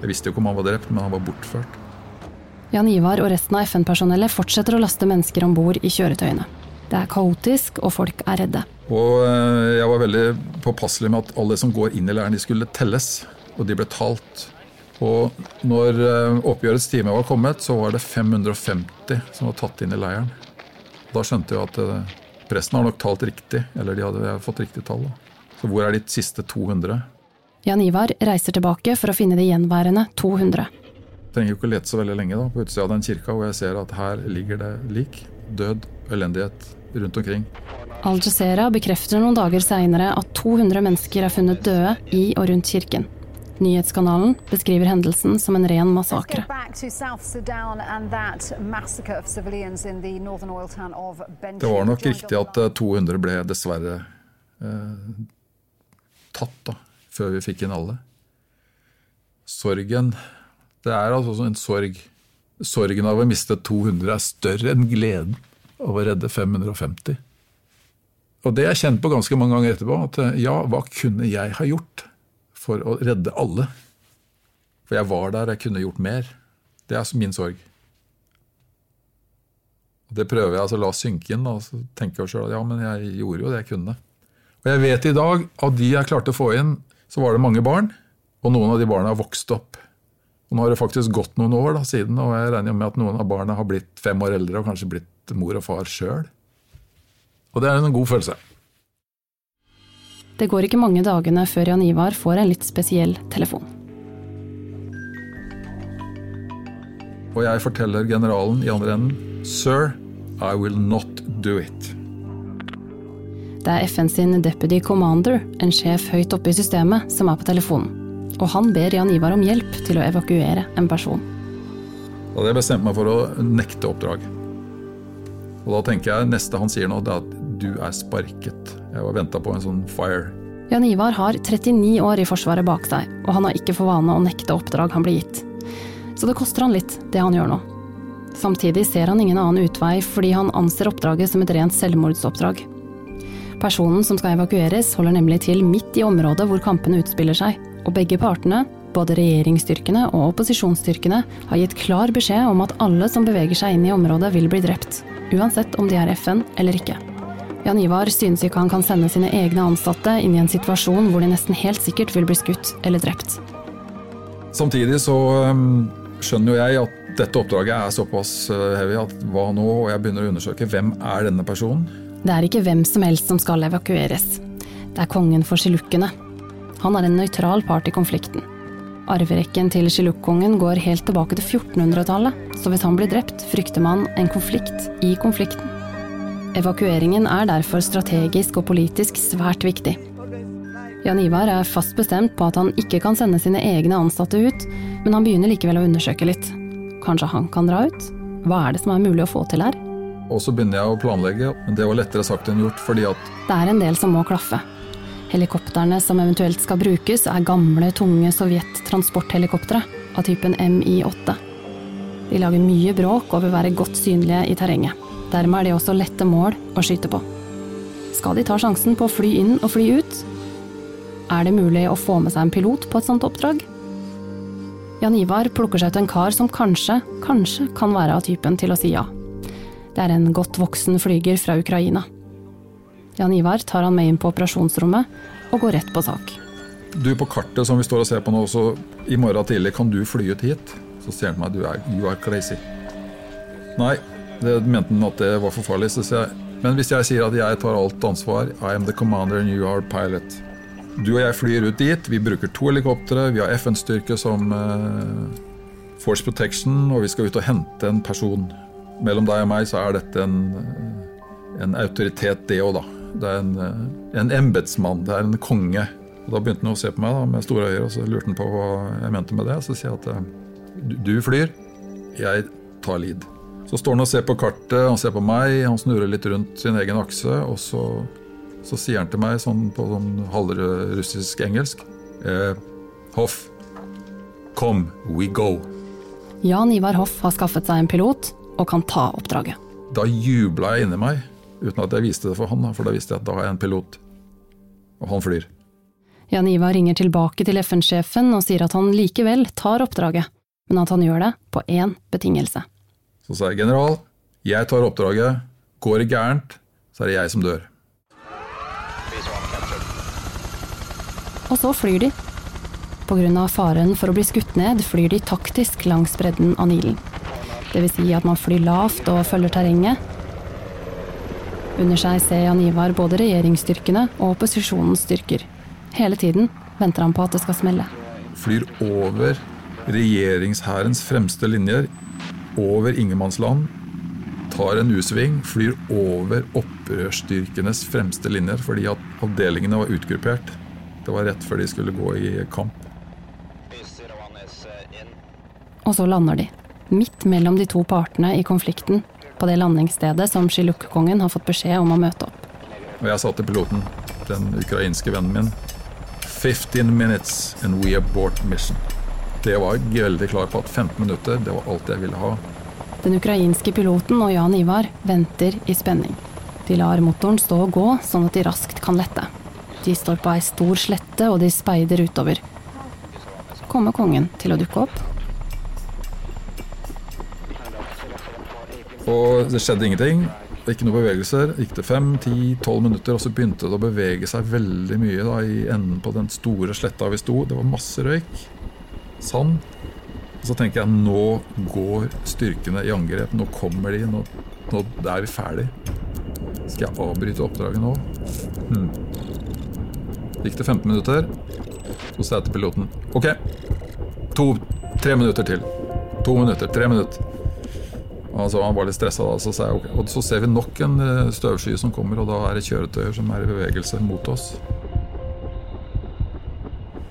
Jeg visste jo ikke om han var drept, men han var bortført. Jan Ivar og resten av FN-personellet fortsetter å laste mennesker om bord i kjøretøyene. Det er kaotisk, og folk er redde. Og eh, jeg var veldig påpasselig med at alle som går inn i leiren, de skulle telles. Og de ble talt. Og når eh, oppgjørets time var kommet, så var det 550 som var tatt inn i leiren. Da skjønte jeg at eh, presten har nok talt riktig, eller de hadde fått riktig tall. Så hvor er de siste 200? Jan Ivar reiser tilbake for å finne de gjenværende 200. Jeg trenger jo ikke lete så veldig lenge da, på utsida av den kirka, hvor jeg ser at her ligger det lik, død, elendighet rundt omkring. Al Jazeera bekrefter noen dager seinere at 200 mennesker er funnet døde i og rundt kirken. Nyhetskanalen beskriver hendelsen som en ren massakre. Det var nok riktig at 200 eh, ble dessverre eh, tatt da, før vi fikk inn alle. Sorgen Det er altså en sorg. Sorgen av å miste 200 er større enn gleden av å redde 550. Og det jeg kjent på ganske mange ganger etterpå. At eh, ja, hva kunne jeg ha gjort? for å redde alle. For jeg var der, jeg kunne gjort mer. Det er min sorg. Og Det prøver jeg altså la synke inn. og så tenker jeg selv, ja, men jeg gjorde jo det jeg kunne. Og jeg vet i dag av de jeg klarte å få inn, så var det mange barn. Og noen av de barna har vokst opp. Og Nå har det faktisk gått noen år da, siden, og jeg regner med at noen av barna har blitt fem år eldre og kanskje blitt mor og far sjøl. Og det er en god følelse. Det går ikke mange dagene før Jan Ivar får en litt spesiell telefon. Og jeg forteller generalen i andre enden Sir, I will not do it. Det er FN sin deputy commander, en sjef høyt oppe i systemet, som er på telefonen. Og han ber Jan Ivar om hjelp til å evakuere en person. Da hadde jeg bestemt meg for å nekte oppdrag. Og da tenker jeg neste han sier nå, det er at du er sparket. Jeg var venta på en sånn fire. Jan Ivar har 39 år i Forsvaret bak seg, og han har ikke for vane å nekte oppdrag han blir gitt. Så det koster han litt, det han gjør nå. Samtidig ser han ingen annen utvei fordi han anser oppdraget som et rent selvmordsoppdrag. Personen som skal evakueres, holder nemlig til midt i området hvor kampene utspiller seg, og begge partene, både regjeringsstyrkene og opposisjonsstyrkene, har gitt klar beskjed om at alle som beveger seg inn i området, vil bli drept, uansett om de er FN eller ikke. Jan Ivar synes ikke han kan sende sine egne ansatte inn i en situasjon hvor de nesten helt sikkert vil bli skutt eller drept. Samtidig så um, skjønner jo jeg at dette oppdraget er såpass uh, heavy at hva nå? Og jeg begynner å undersøke hvem er denne personen? Det er ikke hvem som helst som skal evakueres. Det er kongen for sjilukkene. Han er en nøytral part i konflikten. Arverekken til Shiluk-kongen går helt tilbake til 1400-tallet, så hvis han blir drept, frykter man en konflikt i konflikten. Evakueringen er derfor strategisk og politisk svært viktig. Jan Ivar er fast bestemt på at han ikke kan sende sine egne ansatte ut, men han begynner likevel å undersøke litt. Kanskje han kan dra ut? Hva er det som er mulig å få til her? Og så begynner jeg å planlegge, men det var lettere sagt enn gjort fordi at Det er en del som må klaffe. Helikoptrene som eventuelt skal brukes, er gamle, tunge sovjet-transporthelikoptre av typen Mi-8. De lager mye bråk og vil være godt synlige i terrenget. Dermed er de også lette mål å skyte på. Skal de ta sjansen på å fly inn og fly ut? Er det mulig å få med seg en pilot på et sånt oppdrag? Jan Ivar plukker seg ut en kar som kanskje, kanskje kan være av typen til å si ja. Det er en godt voksen flyger fra Ukraina. Jan Ivar tar han med inn på operasjonsrommet og går rett på sak. Du på kartet som vi står og ser på nå, så i morgen tidlig kan du fly ut hit. Så ser han meg du er, you are crazy. Nei, det mente han at det var for farlig. Så jeg, men hvis jeg sier at jeg tar alt ansvar, I am the commander and you are pilot. Du og jeg flyr ut dit, vi bruker to helikoptre, vi har FN-styrke som uh, Force Protection, og vi skal ut og hente en person. Mellom deg og meg så er dette en, en autoritet, det òg, da. Det er en, en embetsmann, det er en konge. Og Da begynte han å se på meg da, med store øyne, og så lurte han på hva jeg mente med det. Så sier jeg at du flyr, jeg tar lead. Så står han og ser på kartet, han ser på meg, han snurrer litt rundt sin egen akse, og så, så sier han til meg sånn på sånn halvrussisk engelsk eh, Hoff, kom, we go. Jan Ivar Hoff har skaffet seg en pilot og kan ta oppdraget. Da jubla jeg inni meg, uten at jeg viste det for han, for da visste jeg at da har jeg en pilot. Og han flyr. Jan Ivar ringer tilbake til FN-sjefen og sier at han likevel tar oppdraget, men at han gjør det på én betingelse. Så sa jeg general, jeg tar oppdraget. Går det gærent, så er det jeg som dør. Og så flyr de. Pga. faren for å bli skutt ned flyr de taktisk langs bredden av Nilen. Dvs. Si at man flyr lavt og følger terrenget. Under seg ser Jan Ivar både regjeringsstyrkene og opposisjonens styrker. Hele tiden venter han på at det skal smelle. Flyr over regjeringshærens fremste linjer, over ingenmannsland, tar en U-sving, flyr over opprørsstyrkenes fremste linjer fordi at avdelingene var utgruppert. Det var rett før de skulle gå i kamp. Og så lander de, midt mellom de to partene i konflikten, på det landingsstedet som Shiluk-kongen har fått beskjed om å møte opp. Og jeg sa til piloten, den ukrainske vennen min, 15 minutes and we abort mission. Det var jeg veldig klar på at 15 minutter, det var alt jeg ville ha. Den ukrainske piloten og Jan Ivar venter i spenning. De lar motoren stå og gå, sånn at de raskt kan lette. De står på ei stor slette, og de speider utover. Kommer kongen til å dukke opp? Og det skjedde ingenting. Ikke noen bevegelser. Gikk det fem, ti, tolv minutter, og så begynte det å bevege seg veldig mye da, i enden på den store sletta vi sto. Det var masse røyk. Sand. Og så tenker jeg nå går styrkene i angrep. Nå kommer de. Nå, nå er vi ferdig. Skal jeg avbryte oppdraget nå? Hmm. Gikk det 15 minutter, så sa jeg til piloten OK, to, tre minutter til. To minutter, tre minutter. Altså, han var litt stressa da, så sa jeg ok. Og så ser vi nok en eh, støvsky som kommer, og da er det kjøretøyer som er i bevegelse mot oss.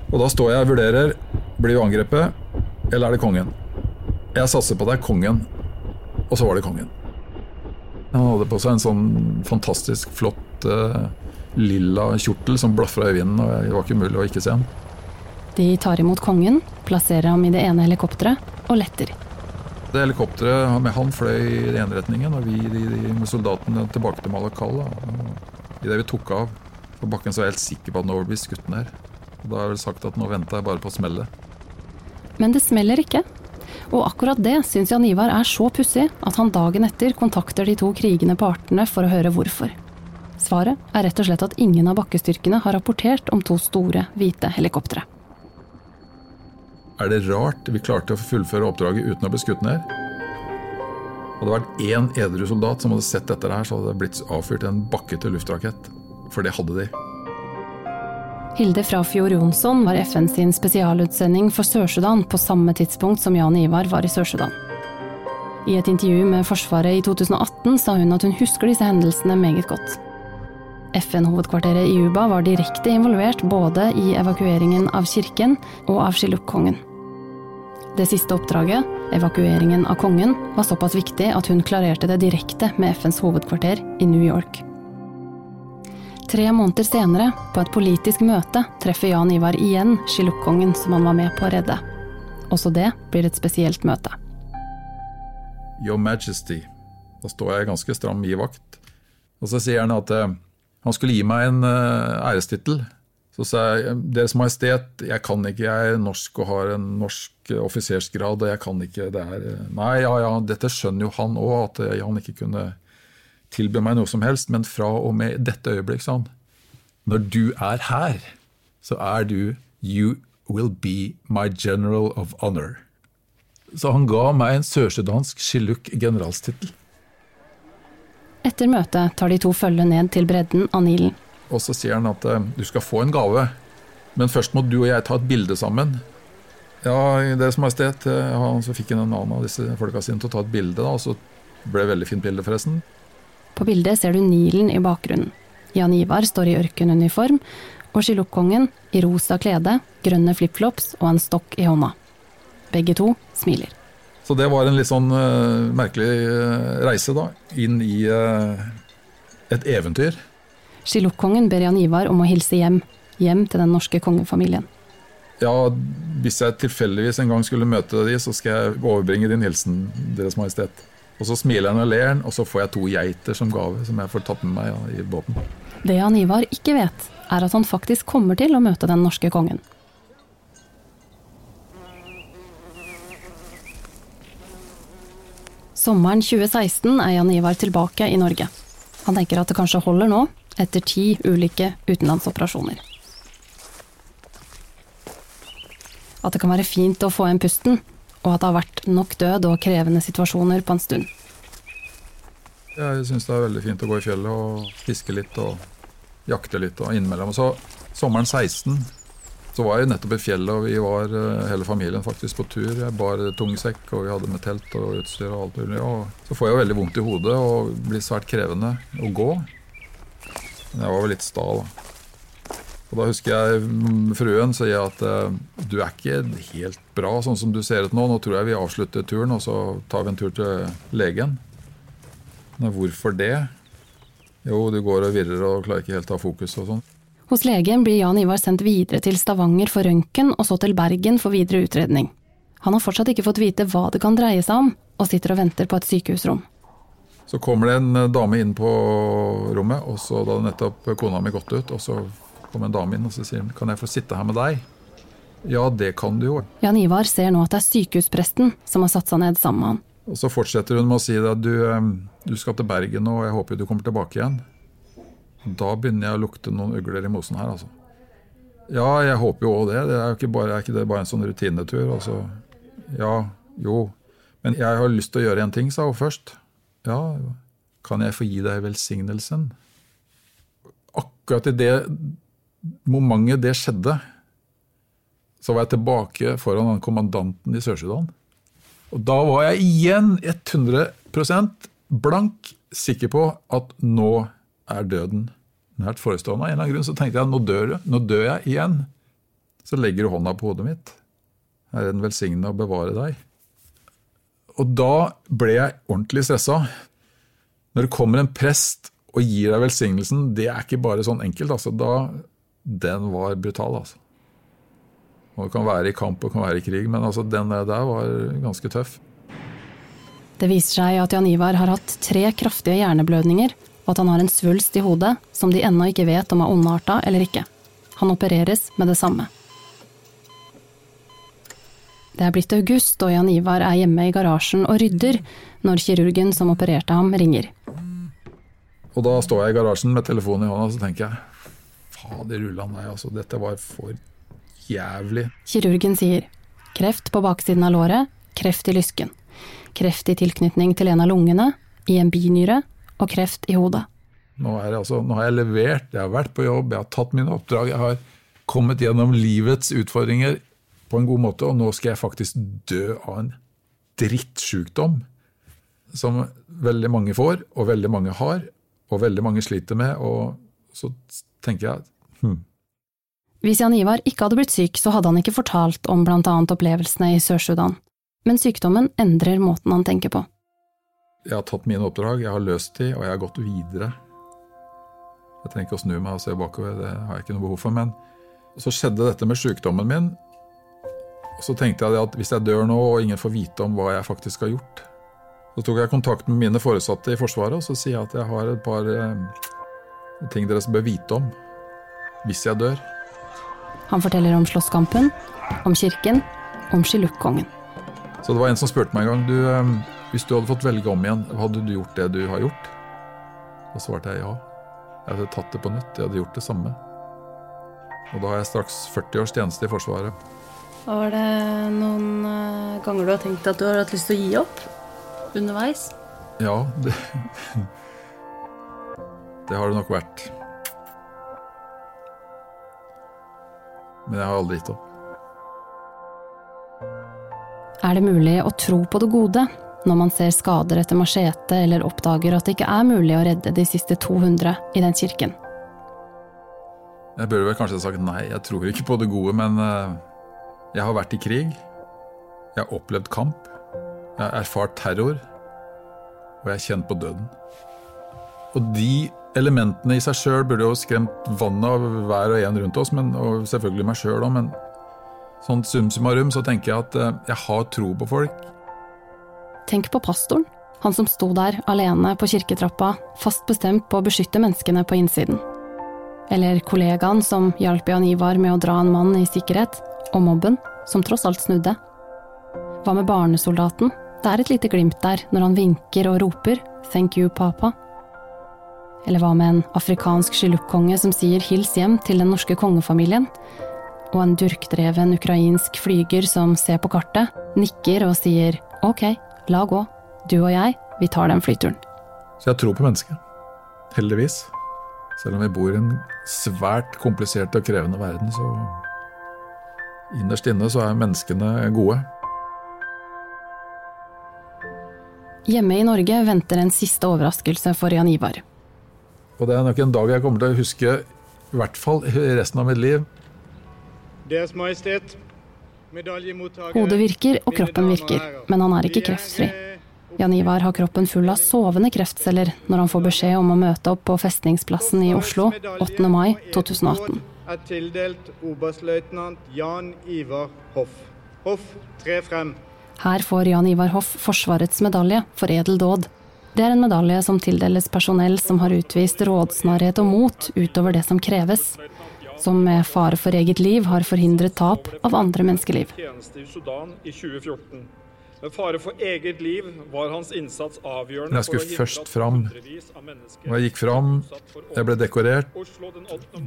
Og da står jeg og vurderer blir vi angrepet, eller er det kongen? Jeg satser på det er kongen, og så var det kongen. Han hadde på seg en sånn fantastisk flott uh, lilla kjortel som blafra i vinden, og det var ikke mulig å ikke se ham. De tar imot kongen, plasserer ham i det ene helikopteret og letter. Det helikopteret med han fløy i renretningen, og vi de, de, med soldatene tilbake til Malakal. Idet vi tok av på bakken, så var jeg helt sikker på at nå blir skutt ned. Da har jeg vel sagt at nå venter jeg bare på å smelle. Men det smeller ikke. Og akkurat det syns Jan Ivar er så pussig at han dagen etter kontakter de to krigende partene for å høre hvorfor. Svaret er rett og slett at ingen av bakkestyrkene har rapportert om to store, hvite helikoptre. Er det rart vi klarte å fullføre oppdraget uten å bli skutt ned? Hadde det vært én edru soldat som hadde sett dette her, så hadde det blitt avfyrt en bakkete luftrakett. For det hadde de. Hilde Frafjord Jonsson var FN sin spesialutsending for Sør-Sudan på samme tidspunkt som Jan Ivar var i Sør-Sudan. I et intervju med Forsvaret i 2018 sa hun at hun husker disse hendelsene meget godt. FN-hovedkvarteret i Juba var direkte involvert både i evakueringen av kirken og av Shiluk-kongen. Det siste oppdraget, evakueringen av kongen, var såpass viktig at hun klarerte det direkte med FNs hovedkvarter i New York. Tre måneder senere, på et politisk møte, treffer Jan Ivar igjen skilukkongen som han var med på å redde. Også det blir et spesielt møte. Your Majesty. Da står jeg ganske stram i vakt. Og så sier han at uh, han skulle gi meg en uh, ærestittel. Så sa jeg Deres Majestet, jeg kan ikke, jeg er norsk og har en norsk uh, offisersgrad, og jeg kan ikke det her. Nei, ja ja, dette skjønner jo han òg, at han ikke kunne tilby meg noe som helst, men fra og med dette øyeblikk, han, når du er her, så er du You will be my general of honor. Så han ga meg en sørsudansk chiluk generalstittel. Etter møtet tar de to følge ned til bredden av Nilen. Og så sier han at uh, du skal få en gave, men først må du og jeg ta et bilde sammen. Ja, Deres Majestet, uh, han så fikk han en annen av disse folka sine til å ta et bilde, da, og så ble det veldig fint bilde, forresten. På bildet ser du Nilen i bakgrunnen. Jan Ivar står i ørkenuniform, og Shiluk-kongen i rosa klede, grønne flipflops og en stokk i hånda. Begge to smiler. Så det var en litt sånn uh, merkelig uh, reise, da. Inn i uh, et eventyr. Shiluk-kongen ber Jan Ivar om å hilse hjem. Hjem til den norske kongefamilien. Ja, hvis jeg tilfeldigvis en gang skulle møte de, så skal jeg overbringe din hilsen, Deres Majestet. Og så smiler han og ler han, og så får jeg to geiter som gave, som jeg får tatt med meg i båten. Det Jan Ivar ikke vet, er at han faktisk kommer til å møte den norske kongen. Sommeren 2016 er Jan Ivar tilbake i Norge. Han tenker at det kanskje holder nå, etter ti ulike utenlandsoperasjoner. At det kan være fint å få igjen pusten, og at det har vært nok død og krevende situasjoner på en stund. Jeg syns det er veldig fint å gå i fjellet og fiske litt og jakte litt og innimellom. Og så sommeren 16 så var jeg nettopp i fjellet, og vi var eh, hele familien faktisk på tur. Jeg bar tungsekk, og vi hadde med telt og utstyr og alt mulig. Og så får jeg jo veldig vondt i hodet og blir svært krevende å gå. Men jeg var vel litt sta, da. Og Da husker jeg fruen sier at uh, du er ikke helt bra sånn som du ser ut nå. Nå tror jeg vi avslutter turen, og så tar vi en tur til legen. Men hvorfor det? Jo, du går og virrer og klarer ikke helt å ha fokus og sånn. Hos legen blir Jan Ivar sendt videre til Stavanger for røntgen, og så til Bergen for videre utredning. Han har fortsatt ikke fått vite hva det kan dreie seg om, og sitter og venter på et sykehusrom. Så kommer det en dame inn på rommet, og så da hadde nettopp kona mi gått ut, og så kommer en dame inn og så sier hun, kan jeg få sitte her med deg. Ja, det kan du jo. Jan Ivar ser nå at det er sykehuspresten som har satt seg ned sammen med han. Og Så fortsetter hun med å si at du, du skal til Bergen og jeg håper du kommer tilbake igjen. Da begynner jeg å lukte noen ugler i mosen her, altså. Ja, jeg håper jo òg det. Det er ikke bare, er ikke det bare en sånn rutinetur. Altså. Ja, jo. Men jeg har lyst til å gjøre en ting, sa hun først. Ja, Kan jeg få gi deg velsignelsen? Akkurat i det momentet det skjedde, så var jeg tilbake foran den kommandanten i Sør-Sudan. Og da var jeg igjen 100% blank sikker på at nå er døden nært forestående. Av en eller annen grunn så tenkte jeg nå dør du. Nå dør jeg igjen. Så legger du hånda på hodet mitt. Herren velsigne og bevare deg. Og da ble jeg ordentlig stressa. Når det kommer en prest og gir deg velsignelsen, det er ikke bare sånn enkelt. Altså. Da, den var brutal, altså. Og det kan være i kamp og kan være i krig, men altså, den der var ganske tøff. Det viser seg at Jan Ivar har hatt tre kraftige hjerneblødninger, og at han har en svulst i hodet som de ennå ikke vet om er ondarta eller ikke. Han opereres med det samme. Det er blitt august, og Jan Ivar er hjemme i garasjen og rydder når kirurgen som opererte ham, ringer. Og da står jeg i garasjen med telefonen i hånda så tenker jeg fader ulland meg, altså. Dette var for jævlig. Kirurgen sier kreft på baksiden av låret, kreft i lysken. Kreft i tilknytning til en av lungene, i en binyre og kreft i hodet. Nå, altså, nå, har jeg levert, jeg har vært på jobb, jeg har tatt mine oppdrag. Jeg har kommet gjennom livets utfordringer på en god måte, og nå skal jeg faktisk dø av en drittsjukdom som veldig mange får, og veldig mange har, og veldig mange sliter med. Og så tenker jeg hm, hvis Jan Ivar ikke hadde blitt syk, så hadde han ikke fortalt om blant annet opplevelsene i Sør-Sudan. Men sykdommen endrer måten han tenker på. Jeg har tatt mine oppdrag, jeg har løst de, og jeg har gått videre. Jeg trenger ikke å snu meg og se bakover, det har jeg ikke noe behov for. Men så skjedde dette med sykdommen min. Og så tenkte jeg at hvis jeg dør nå og ingen får vite om hva jeg faktisk har gjort, så tok jeg kontakt med mine foresatte i Forsvaret og så sier jeg at jeg har et par eh, ting dere bør vite om hvis jeg dør. Han forteller om slåsskampen, om kirken, om Skilukkongen. Så det var en som spurte meg en gang du, ehm, hvis du hadde fått velge om igjen, hadde du gjort det du har gjort? Da svarte jeg ja. Jeg hadde tatt det på nytt. Jeg hadde gjort det samme. Og da har jeg straks 40 års tjeneste i Forsvaret. Var det noen eh, ganger du har tenkt at du har hatt lyst til å gi opp underveis? Ja, det, *laughs* det har det nok vært. Men jeg har aldri gitt opp. Er det mulig å tro på det gode når man ser skader etter machete eller oppdager at det ikke er mulig å redde de siste 200 i den kirken? Jeg burde vel kanskje sagt nei, jeg tror ikke på det gode, men eh, jeg har vært i krig. Jeg har opplevd kamp. Jeg har erfart terror. Og jeg har kjent på døden. Og de elementene i seg sjøl burde jo skremt vannet av hver og en rundt oss, men, og selvfølgelig meg sjøl òg, men sånn sum summarum så tenker jeg at eh, jeg har tro på folk. Tenk på pastoren. Han som sto der alene på kirketrappa, fast bestemt på å beskytte menneskene på innsiden. Eller kollegaen som hjalp Jan Ivar med å dra en mann i sikkerhet, og mobben, som tross alt snudde. Hva med barnesoldaten? Det er et lite glimt der når han vinker og roper 'thank you, papa'. Eller hva med en afrikansk sjilukkonge som sier hils hjem til den norske kongefamilien? Og en durkdreven ukrainsk flyger som ser på kartet, nikker og sier ok, la gå, du og jeg, vi tar den flyturen. Så jeg tror på mennesket. Heldigvis. Selv om vi bor i en svært komplisert og krevende verden, så Innerst inne så er menneskene gode. Hjemme i Norge venter en siste overraskelse for Jan Ivar. Og det er nok en dag jeg kommer til å huske i hvert fall resten av mitt liv. Deres Majestet, Hodet virker og kroppen virker, men han er ikke kreftfri. Jan Ivar har kroppen full av sovende kreftceller når han får beskjed om å møte opp på Festningsplassen i Oslo 8. mai 2018. Er tildelt oberstløytnant Jan Ivar Hoff. Hoff, tre frem. Her får Jan Ivar Hoff Forsvarets medalje for edel dåd. Det er en medalje som tildeles personell som har utvist rådsnarhet og mot utover det som kreves. Som med fare for eget liv har forhindret tap av andre menneskeliv. Med fare for eget liv var hans innsats avgjørende Jeg skulle først fram. Og jeg gikk fram, jeg ble dekorert,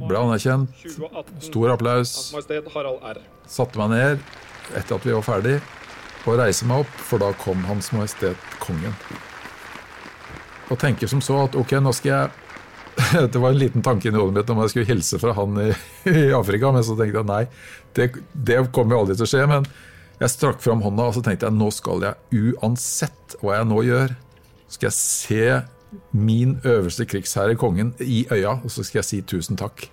ble anerkjent, stor applaus. Satte meg ned etter at vi var ferdig, og reiste meg opp, for da kom Hans Majestet Kongen. Og tenker som så at ok, nå skal jeg *laughs* det var en liten tanke inni hodet mitt om jeg skulle hilse fra han i, *laughs* i, Afrika, men så tenkte jeg nei, det, det kommer jo aldri til å skje. Men jeg strakk fram hånda og så tenkte jeg nå skal jeg uansett hva jeg nå gjør, skal jeg se min øverste krigsherre, kongen, i øya, og så skal jeg si tusen takk.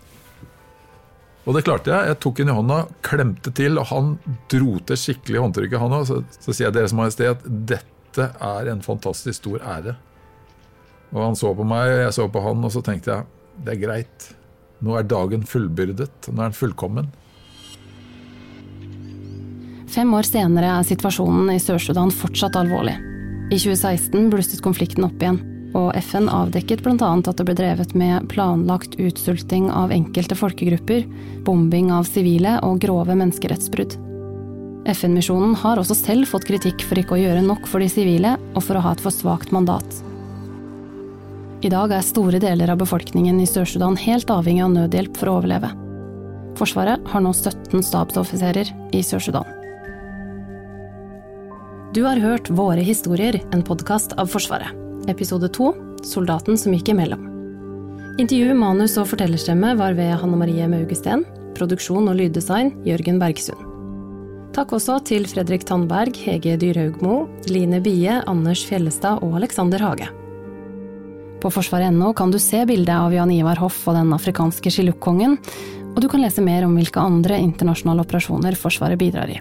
Og det klarte jeg. Jeg tok henne i hånda, klemte til, og han dro til skikkelig håndtrykket, han. Så, så sier jeg Deres Majestet dette er en fantastisk stor ære. Og han så på meg, og jeg så på han, og så tenkte jeg det er greit. Nå er dagen fullbyrdet. Nå er den fullkommen. Fem år senere er situasjonen i Sør-Sudan fortsatt alvorlig. I 2016 blusset konflikten opp igjen, og FN avdekket bl.a. at det ble drevet med planlagt utsulting av enkelte folkegrupper, bombing av sivile og grove menneskerettsbrudd. FN-misjonen har også selv fått kritikk for ikke å gjøre nok for de sivile, og for å ha et for svakt mandat. I dag er store deler av befolkningen i Sør-Sudan helt avhengig av nødhjelp for å overleve. Forsvaret har nå 17 stabsoffiserer i Sør-Sudan. Du har hørt Våre historier, en podkast av Forsvaret. Episode 2 Soldaten som gikk imellom. Intervju, manus og fortellerstemme var ved Hanne Marie Maugesten. Produksjon og lyddesign Jørgen Bergsund. Takk også til Fredrik Tandberg, Hege Dyrhaugmo, Line Bie, Anders Fjellestad og Alexander Hage. På forsvaret.no kan du se bildet av Jan Ivar Hoff og den afrikanske skilukkongen, og du kan lese mer om hvilke andre internasjonale operasjoner Forsvaret bidrar i.